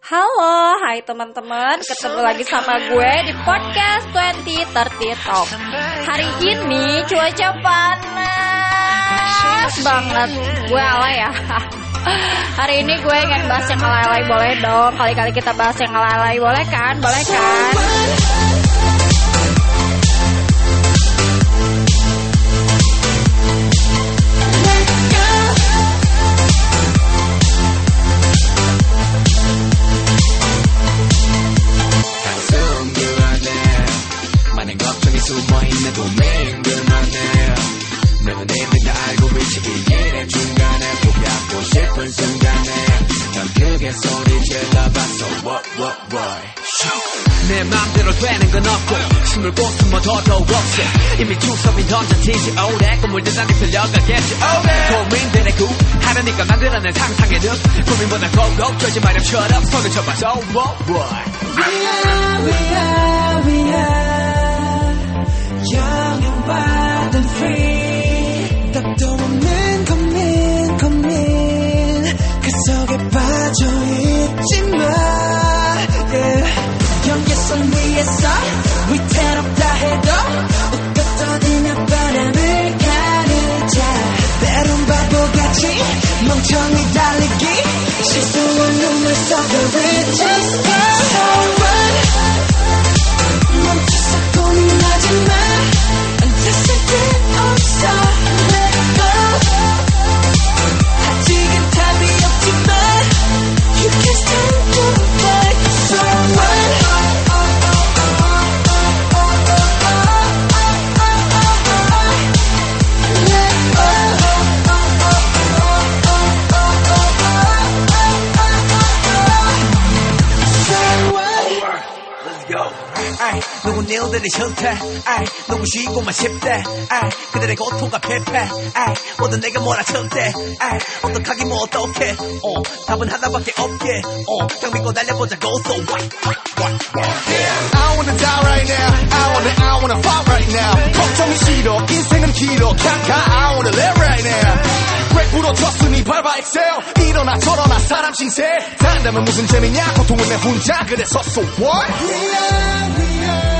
Halo, hai teman-teman, ketemu lagi sama gue di podcast 2030 Talk. Hari ini cuaca panas banget, gue alay ya. Hari ini gue ingin bahas yang alay-alay boleh dong. Kali-kali kita bahas yang alay-alay boleh kan? Boleh kan? 내 맘대로 되는 건 없고 숨을 곳은 더더 없어. 이미 주섬이 던져지지 오래. 꿈물들 안에 들려가겠지 오래. 고민들의 구. 하려니까 만들어낸 상상의 늪. 고민보다 꼭꼭 쫄지 마렴처럼 손을 쳐봐 so what what We are, we are, we are. and free. 답도 없는 고민, 고민. 그 속에 빠져있지만 같이 멍청이 달리기. 실수한 눈물 속에 We just go 일들이 싫대. 아이, 누구 쉬고만 싶대. 아이, 그들의 고통과 패패. 아이, 모든 내가 몰아칠 때. 아이, 어떡하기 뭐 어떡해. 어, 답은 하나밖에 없게. 어, 딱 믿고 달려보자고. So what, what, what, what. I wanna die right now. I wanna, I wanna fight right now. 걱정이 싫어, 인생은 길어. 가, I wanna live right now. 렉 부러졌으니 밟아 excel. 일어나 저러나 사람 신세. 단다면 무슨 재미냐? 고통은 내 혼자. 그래서 so what? We are, we are,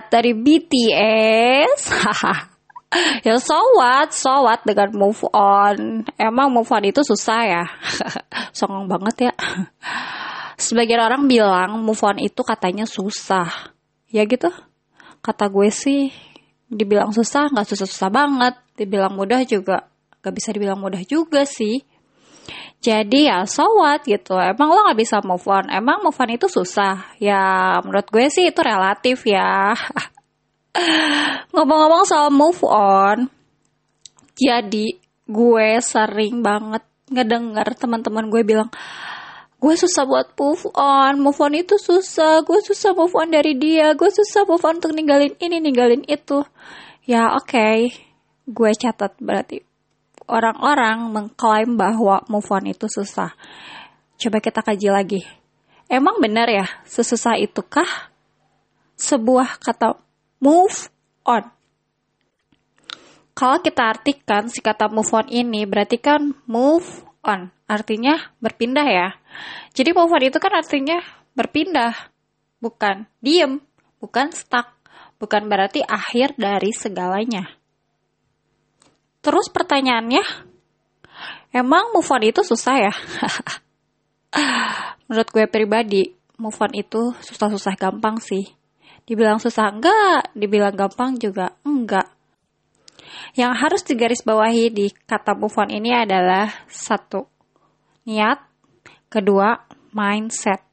Dari BTS? ya so what, so what dengan move on. Emang move on itu susah ya? Songong banget ya. Sebagian orang bilang move on itu katanya susah. Ya gitu. Kata gue sih dibilang susah nggak susah-susah banget. Dibilang mudah juga nggak bisa dibilang mudah juga sih. Jadi ya so what gitu. Emang lo gak bisa move on. Emang move on itu susah. Ya menurut gue sih itu relatif ya. Ngomong-ngomong soal move on. Jadi gue sering banget ngedenger teman-teman gue bilang gue susah buat move on move on itu susah gue susah move on dari dia gue susah move on untuk ninggalin ini ninggalin itu ya oke gue catat berarti orang-orang mengklaim bahwa move on itu susah. Coba kita kaji lagi. Emang benar ya sesusah itukah sebuah kata move on? Kalau kita artikan si kata move on ini berarti kan move on artinya berpindah ya. Jadi move on itu kan artinya berpindah bukan diem bukan stuck bukan berarti akhir dari segalanya terus pertanyaannya emang move on itu susah ya? Menurut gue pribadi move on itu susah-susah gampang sih. Dibilang susah enggak dibilang gampang juga enggak. Yang harus digarisbawahi di kata move on ini adalah satu niat kedua mindset.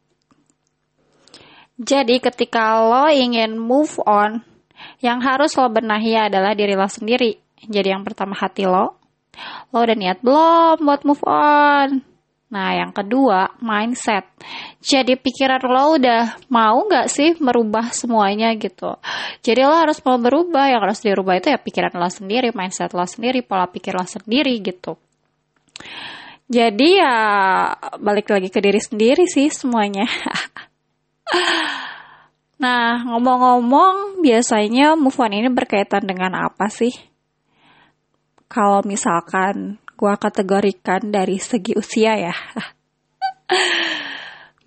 Jadi ketika lo ingin move on yang harus lo benahi adalah diri lo sendiri jadi yang pertama hati lo lo udah niat belum buat move on Nah, yang kedua, mindset. Jadi pikiran lo udah mau nggak sih merubah semuanya gitu. Jadi lo harus mau berubah, yang harus dirubah itu ya pikiran lo sendiri, mindset lo sendiri, pola pikir lo sendiri gitu. Jadi ya balik lagi ke diri sendiri sih semuanya. nah, ngomong-ngomong, biasanya move on ini berkaitan dengan apa sih? Kalau misalkan gua kategorikan dari segi usia ya.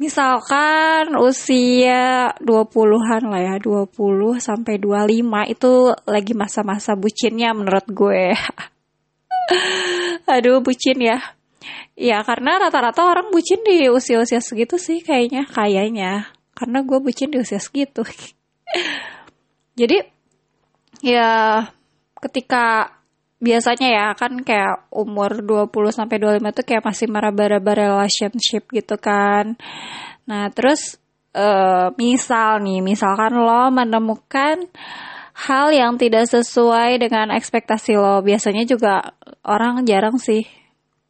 Misalkan usia 20-an lah ya, 20 sampai 25 itu lagi masa-masa bucinnya menurut gue. Aduh, bucin ya. Ya, karena rata-rata orang bucin di usia-usia segitu sih kayaknya, kayaknya. Karena gue bucin di usia segitu. Jadi, ya ketika biasanya ya kan kayak umur 20 sampai 25 tuh kayak masih meraba-raba relationship gitu kan. Nah, terus uh, misal nih, misalkan lo menemukan hal yang tidak sesuai dengan ekspektasi lo. Biasanya juga orang jarang sih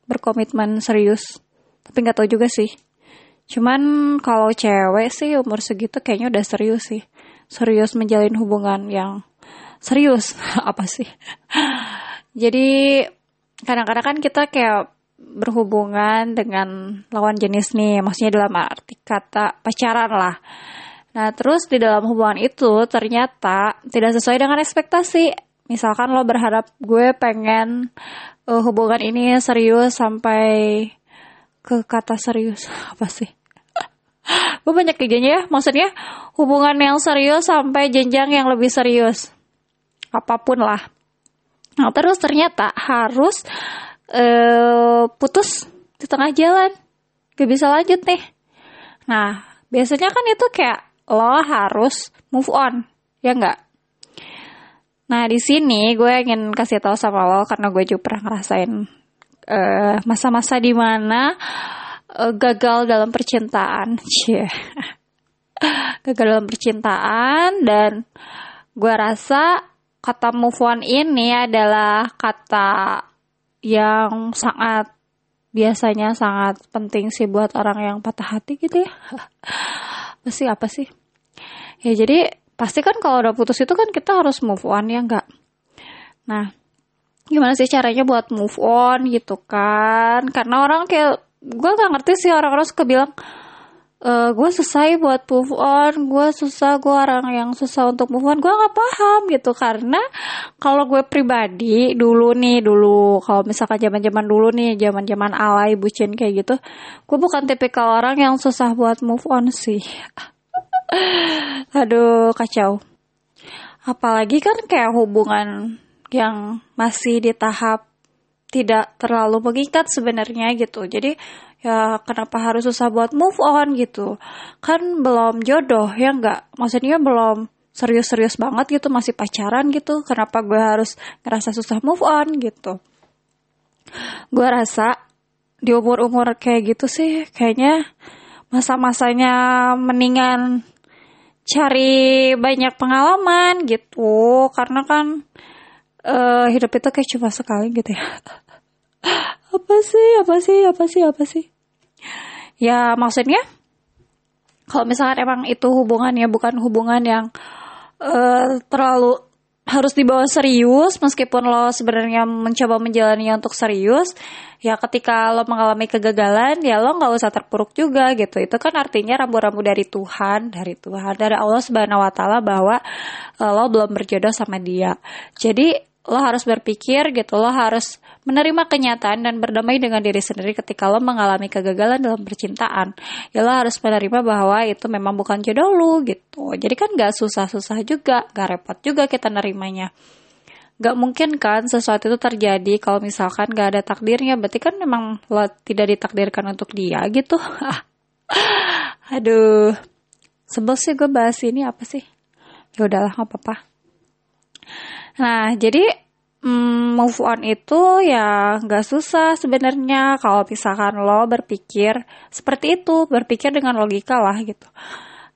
berkomitmen serius. Tapi nggak tahu juga sih. Cuman kalau cewek sih umur segitu kayaknya udah serius sih. Serius menjalin hubungan yang serius apa sih? Jadi kadang-kadang kan kita kayak berhubungan dengan lawan jenis nih, maksudnya dalam arti kata pacaran lah. Nah, terus di dalam hubungan itu ternyata tidak sesuai dengan ekspektasi. Misalkan lo berharap gue pengen uh, hubungan ini serius sampai ke kata serius apa sih? gue banyak idenya ya, maksudnya hubungan yang serius sampai jenjang yang lebih serius. Apa pun lah. Nah, terus ternyata harus uh, putus di tengah jalan. Gak bisa lanjut nih. Nah, biasanya kan itu kayak lo harus move on, ya nggak? Nah, di sini gue ingin kasih tahu sama lo karena gue juga pernah ngerasain uh, masa-masa di mana uh, gagal dalam percintaan. Cie. gagal dalam percintaan dan gue rasa kata move on ini adalah kata yang sangat biasanya sangat penting sih buat orang yang patah hati gitu ya. apa sih apa sih? Ya jadi pasti kan kalau udah putus itu kan kita harus move on ya enggak? Nah, gimana sih caranya buat move on gitu kan? Karena orang kayak gue gak ngerti sih orang-orang suka bilang uh, gue susah buat move on. Gue susah gue orang yang susah untuk move on. Gue nggak paham gitu. Karena kalau gue pribadi dulu nih dulu kalau misalkan zaman zaman dulu nih zaman zaman alay bucin kayak gitu gue bukan tipikal orang yang susah buat move on sih. Aduh kacau. Apalagi kan kayak hubungan yang masih di tahap tidak terlalu mengikat sebenarnya gitu. Jadi ya kenapa harus susah buat move on gitu? Kan belum jodoh ya nggak? Maksudnya belum serius-serius banget gitu masih pacaran gitu. Kenapa gue harus ngerasa susah move on gitu? Gue rasa di umur-umur kayak gitu sih kayaknya masa-masanya mendingan cari banyak pengalaman gitu. Karena kan uh, hidup itu kayak cuma sekali gitu ya apa sih? Apa sih? Apa sih? Apa sih? Ya maksudnya kalau misalkan emang itu hubungannya bukan hubungan yang eh, terlalu harus dibawa serius meskipun lo sebenarnya mencoba menjalaninya untuk serius ya ketika lo mengalami kegagalan ya lo nggak usah terpuruk juga gitu. Itu kan artinya rambu-rambu dari Tuhan dari Tuhan dari Allah Subhanahu Wa Taala bahwa eh, lo belum berjodoh sama dia. Jadi lo harus berpikir gitu lo harus menerima kenyataan dan berdamai dengan diri sendiri ketika lo mengalami kegagalan dalam percintaan. Ya lo harus menerima bahwa itu memang bukan jodoh lo gitu. Jadi kan gak susah-susah juga gak repot juga kita nerimanya. Gak mungkin kan sesuatu itu terjadi kalau misalkan gak ada takdirnya. Berarti kan memang lo tidak ditakdirkan untuk dia gitu. Aduh sebel sih gue bahas ini apa sih? Ya udahlah nggak apa-apa Nah, jadi mm, move on itu ya nggak susah sebenarnya kalau misalkan lo berpikir seperti itu, berpikir dengan logika lah gitu.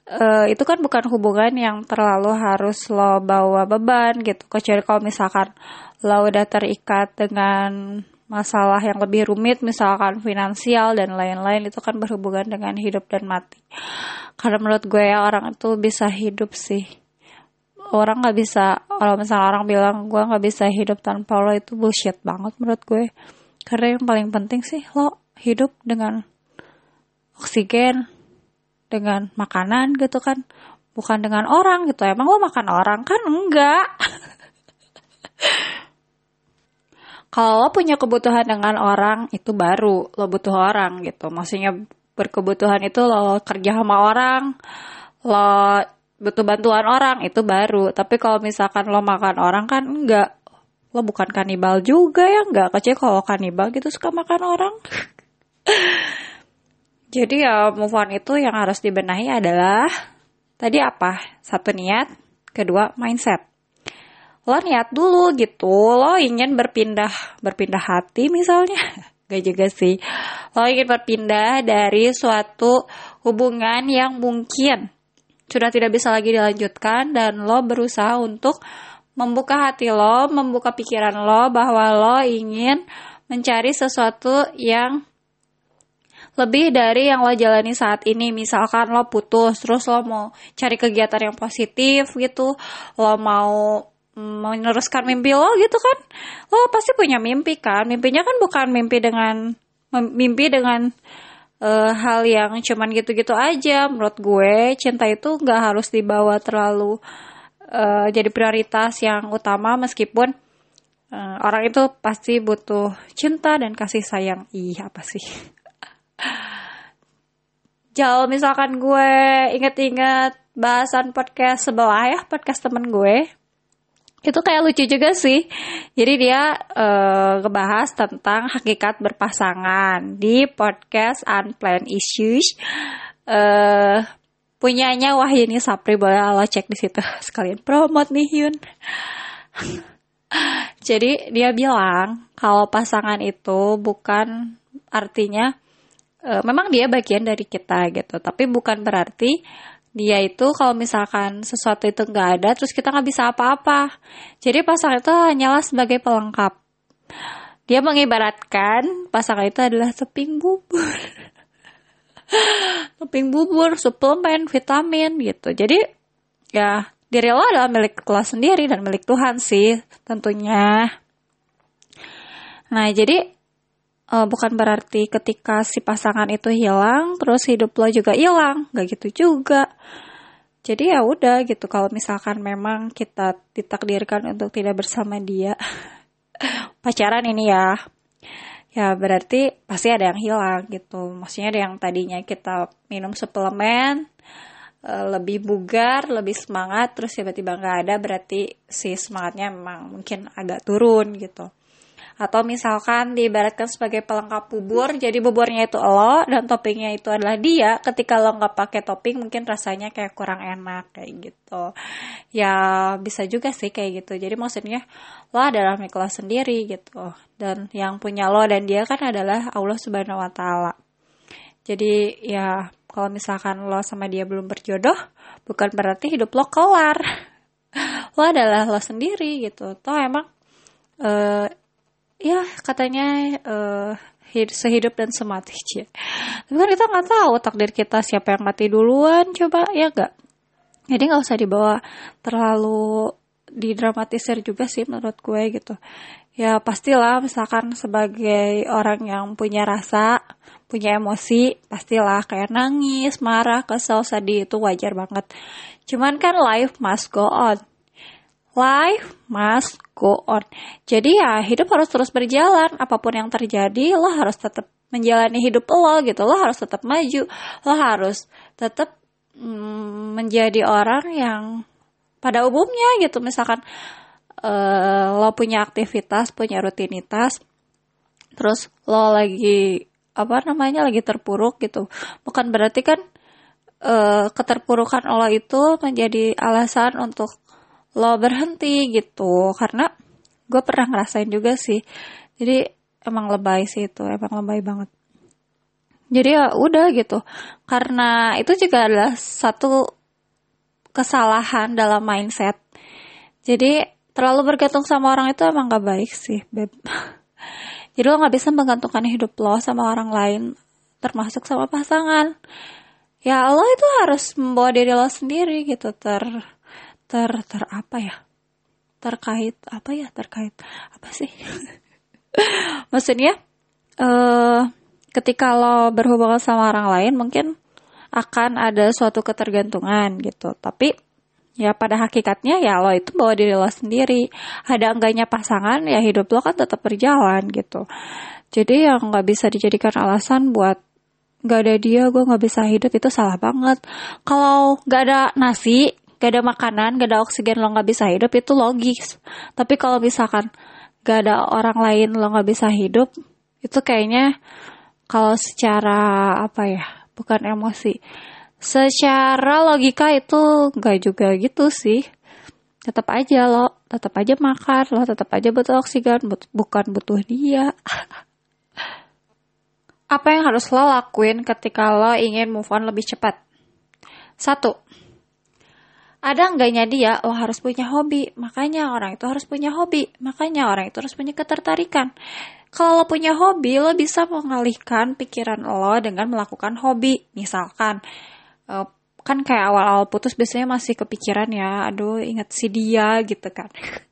Eh, itu kan bukan hubungan yang terlalu harus lo bawa beban gitu. Kecuali kalau misalkan lo udah terikat dengan masalah yang lebih rumit, misalkan finansial dan lain-lain, itu kan berhubungan dengan hidup dan mati. Karena menurut gue ya orang itu bisa hidup sih orang nggak bisa kalau misalnya orang bilang gue nggak bisa hidup tanpa lo itu bullshit banget menurut gue. Karena yang paling penting sih lo hidup dengan oksigen dengan makanan gitu kan. Bukan dengan orang gitu. Emang lo makan orang? Kan enggak. Kalau lo punya kebutuhan dengan orang itu baru lo butuh orang gitu. Maksudnya berkebutuhan itu lo kerja sama orang lo butuh bantuan orang itu baru. Tapi kalau misalkan lo makan orang kan enggak. Lo bukan kanibal juga ya enggak. Kecuali kalau kanibal gitu suka makan orang. Jadi ya move on itu yang harus dibenahi adalah tadi apa? Satu niat kedua mindset. Lo niat dulu gitu. Lo ingin berpindah berpindah hati misalnya. Gak juga sih. Lo ingin berpindah dari suatu hubungan yang mungkin sudah tidak bisa lagi dilanjutkan dan lo berusaha untuk membuka hati lo, membuka pikiran lo bahwa lo ingin mencari sesuatu yang lebih dari yang lo jalani saat ini. Misalkan lo putus, terus lo mau cari kegiatan yang positif gitu, lo mau meneruskan mimpi lo gitu kan. Lo pasti punya mimpi kan. Mimpinya kan bukan mimpi dengan mimpi dengan uh, hal yang cuman gitu-gitu aja. Menurut gue cinta itu nggak harus dibawa terlalu uh, jadi prioritas yang utama meskipun uh, orang itu pasti butuh cinta dan kasih sayang. Ih apa sih? Jal misalkan gue inget-inget bahasan podcast sebelah ya podcast temen gue itu kayak lucu juga sih. Jadi dia uh, tentang hakikat berpasangan di podcast Unplanned Issues. Uh, punyanya Wahyuni Sapri boleh lo cek di situ sekalian promote nih Hyun. Jadi dia bilang kalau pasangan itu bukan artinya uh, memang dia bagian dari kita gitu, tapi bukan berarti dia itu kalau misalkan sesuatu itu nggak ada terus kita nggak bisa apa-apa. Jadi pasangan itu hanyalah sebagai pelengkap. Dia mengibaratkan pasangan itu adalah teping bubur. Teping bubur suplemen vitamin gitu. Jadi ya diri lo adalah milik lo sendiri dan milik Tuhan sih tentunya. Nah jadi uh, bukan berarti ketika si pasangan itu hilang terus hidup lo juga hilang. Nggak gitu juga. Jadi ya udah gitu kalau misalkan memang kita ditakdirkan untuk tidak bersama dia. Pacaran ini ya. Ya berarti pasti ada yang hilang gitu. Maksudnya ada yang tadinya kita minum suplemen eh, lebih bugar, lebih semangat, terus tiba-tiba nggak ada, berarti si semangatnya memang mungkin agak turun gitu atau misalkan diibaratkan sebagai pelengkap bubur jadi buburnya itu lo dan toppingnya itu adalah dia. Ketika lo nggak pakai topping mungkin rasanya kayak kurang enak kayak gitu. Ya bisa juga sih kayak gitu. Jadi maksudnya lo adalah milik lo sendiri gitu. Dan yang punya lo dan dia kan adalah Allah subhanahu wa taala. Jadi ya kalau misalkan lo sama dia belum berjodoh bukan berarti hidup lo kelar. Lo adalah lo sendiri gitu. Toh emang uh, ya katanya uh, hid- sehidup dan semati cie. Tapi kan kita nggak tahu takdir kita siapa yang mati duluan, coba ya nggak. Jadi nggak usah dibawa terlalu didramatisir juga sih menurut gue gitu. Ya pastilah misalkan sebagai orang yang punya rasa, punya emosi, pastilah kayak nangis, marah, kesel, sedih itu wajar banget. Cuman kan life must go on. Life must go on. Jadi ya hidup harus terus berjalan. Apa pun yang terjadi, lo harus tetap menjalani hidup lo gitu. Lo harus tetap maju. Lo harus tetap mm, menjadi orang yang pada umumnya gitu. Misalkan eh, lo punya aktivitas, punya rutinitas, terus lo lagi apa namanya lagi terpuruk gitu. Bukan berarti kan eh, keterpurukan lo itu menjadi alasan untuk lo berhenti gitu. Karena gue pernah ngerasain juga sih. Jadi emang lebay sih itu emang lebay banget. Jadi ya udah gitu. Karena itu juga adalah satu kesalahan dalam mindset. Jadi terlalu bergantung sama orang itu emang gak baik sih beb. Jadi lo nggak bisa menggantungkan hidup lo sama orang lain termasuk sama pasangan. Ya lo itu harus membawa diri lo sendiri gitu ter ter ter apa ya? Terkait apa ya? Terkait apa sih? Maksudnya eh ketika lo berhubungan sama orang lain mungkin akan ada suatu ketergantungan gitu. Tapi ya pada hakikatnya ya lo itu bawa diri lo sendiri. Ada enggaknya pasangan ya hidup lo kan tetap berjalan gitu. Jadi yang nggak bisa dijadikan alasan buat nggak ada dia gue nggak bisa hidup itu salah banget. Kalau nggak ada nasi gak ada makanan, gak ada oksigen lo nggak bisa hidup itu logis. Tapi kalau misalkan gak ada orang lain lo nggak bisa hidup, itu kayaknya kalau secara apa ya, bukan emosi, secara logika itu nggak juga gitu sih. Tetap aja lo, tetap aja makan, lo tetap aja butuh oksigen, but- bukan butuh dia. apa yang harus lo lakuin ketika lo ingin move on lebih cepat? Satu, ada enggaknya dia lo harus punya hobi. Makanya orang itu harus punya hobi. Makanya orang itu harus punya ketertarikan. Kalau lo punya hobi lo bisa mengalihkan pikiran lo dengan melakukan hobi. Misalkan eh, kan kayak awal-awal putus biasanya masih kepikiran ya aduh inget si dia gitu kan.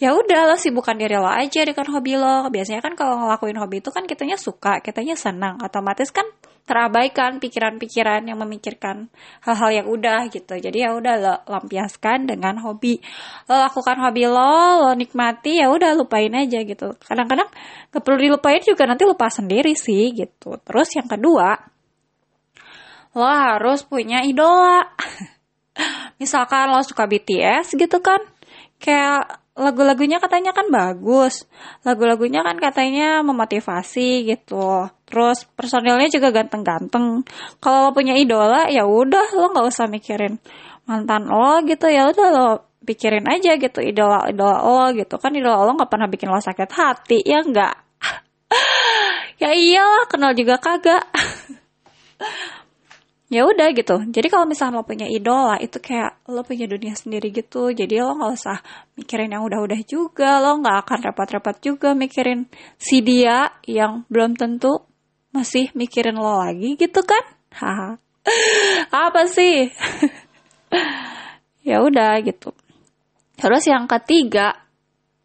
Ya udah lo sibukkan diri lo aja dengan hobi lo. Biasanya kan kalau ngelakuin hobi itu kan kitanya suka kitanya senang. Otomatis kan terabaikan pikiran-pikiran yang memikirkan hal-hal yang udah gitu. Jadi ya udah lo lampiaskan dengan hobi. Lo lakukan hobi lo lo nikmati ya udah lupain aja gitu. Kadang-kadang gak perlu dilupain juga nanti lupa sendiri sih gitu. Terus yang kedua lo harus punya idola. Misalkan lo suka BTS gitu kan kayak lagu-lagunya katanya kan bagus lagu-lagunya kan katanya memotivasi gitu. Terus personilnya juga ganteng-ganteng. Kalau lo punya idola ya udah lo nggak usah mikirin mantan lo gitu. Ya udah lo pikirin aja gitu idola idola lo gitu. Kan idola lo nggak pernah bikin lo sakit hati ya enggak ya iyalah kenal juga kagak ya udah gitu. Jadi kalau misalnya lo punya idola itu kayak lo punya dunia sendiri gitu. Jadi lo nggak usah mikirin yang udah-udah juga. Lo nggak akan repot-repot juga mikirin si dia yang belum tentu masih mikirin lo lagi gitu kan? Haha. Apa sih? Ya udah gitu. Terus yang ketiga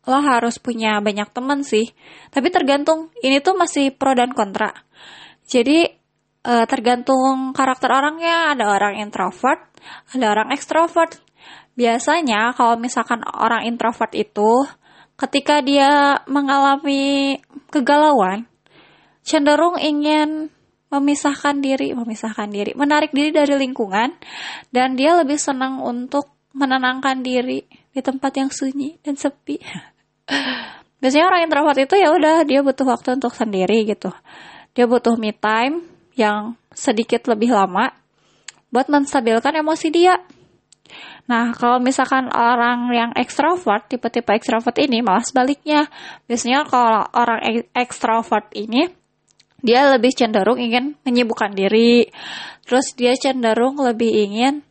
lo harus punya banyak temen sih. Tapi tergantung ini tuh masih pro dan kontra. Jadi eh, tergantung karakter orangnya. Ada orang introvert ada orang ekstrovert biasanya kalau misalkan orang introvert itu ketika dia mengalami kegalauan cenderung ingin memisahkan diri memisahkan diri menarik diri dari lingkungan dan dia lebih senang untuk menenangkan diri di tempat yang sunyi dan sepi. Biasanya orang introvert itu ya udah dia butuh waktu untuk sendiri gitu. Dia butuh me time yang sedikit lebih lama buat menstabilkan emosi dia. Nah, kalau misalkan orang yang ekstrovert, tipe-tipe ekstrovert ini malah sebaliknya. Biasanya kalau orang ek- ekstrovert ini dia lebih cenderung ingin menyibukkan diri. Terus dia cenderung lebih ingin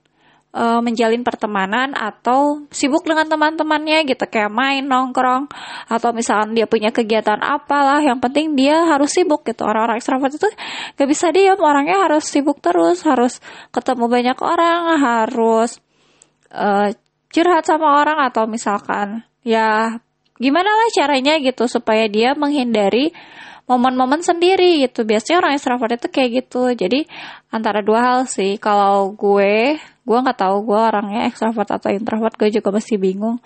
eh, menjalin pertemanan atau sibuk dengan teman-temannya gitu kayak main nongkrong atau misalkan dia punya kegiatan apalah yang penting dia harus sibuk gitu. Orang-orang ekstrovert itu gak bisa diam orangnya harus sibuk terus harus ketemu banyak orang harus eh, curhat sama orang atau misalkan ya gimana lah caranya gitu supaya dia menghindari momen-momen sendiri gitu. Biasanya orang ekstrovert itu kayak gitu. Jadi antara dua hal sih. Kalau gue gue nggak tahu gue orangnya ekstrovert atau introvert gue juga masih bingung.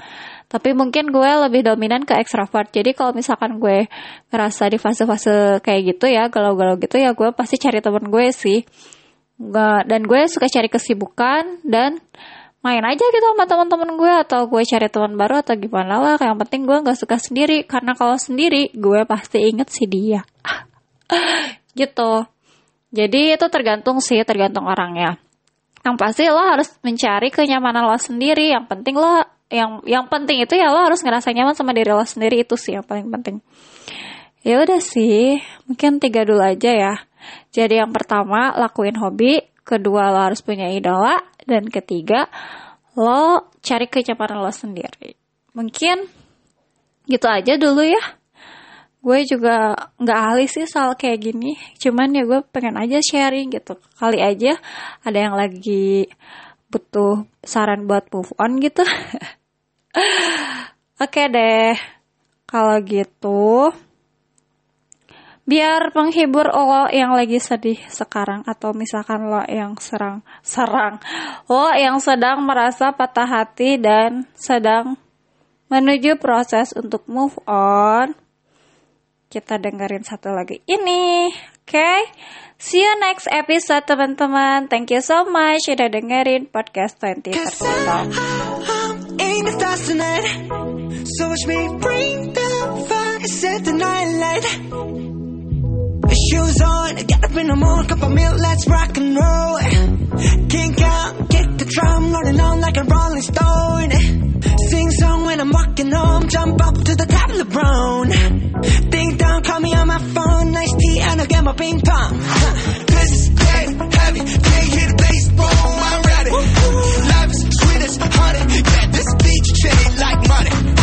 Tapi mungkin gue lebih dominan ke ekstrovert jadi kalau misalkan gue ngerasa di fase-fase kayak gitu ya galau-galau gitu ya gue pasti cari temen gue sih. Dan gue suka cari kesibukan dan main aja gitu sama teman-teman gue atau gue cari teman baru atau gimana lah. Yang penting gue nggak suka sendiri karena kalau sendiri gue pasti inget si dia. Gitu. Jadi itu tergantung sih tergantung orangnya. Yang pasti lo harus mencari kenyamanan lo sendiri. Yang penting lo yang yang penting itu ya lo harus ngerasa nyaman sama diri lo sendiri. Itu sih yang paling penting. Ya udah sih mungkin tiga dulu aja ya. Jadi yang pertama lakuin hobi. Kedua lo harus punya idola dan ketiga lo cari kenyamanan lo sendiri. Mungkin gitu aja dulu ya. Gue juga nggak ahli sih soal kayak gini. Cuman ya gue pengen aja sharing gitu. Kali aja ada yang lagi butuh saran buat move on gitu. Oke deh. Kalau gitu biar menghibur lo yang lagi sedih sekarang atau misalkan lo yang serang serang. Lo yang sedang merasa patah hati dan sedang menuju proses untuk move on. Kita dengerin satu lagi. Ini oke? Okay? see you next episode teman-teman. Thank you so much udah dengerin podcast 20 Cause Tertutup I'm in the stars tonight. So watch me bring the fire Set the night light Shoes on, get up in the morning Cup of milk, let's rock and roll Kink out, kick the drum Rolling on like a rolling stone Sing song when I'm walking home Jump up to the top of the brown Ding dong, call me on my phone Nice tea and I'll get my ping pong This is dead heavy. Can't hear the bass, boom, I'm ready. Life is sweet as honey. Yeah, this beat chain like money.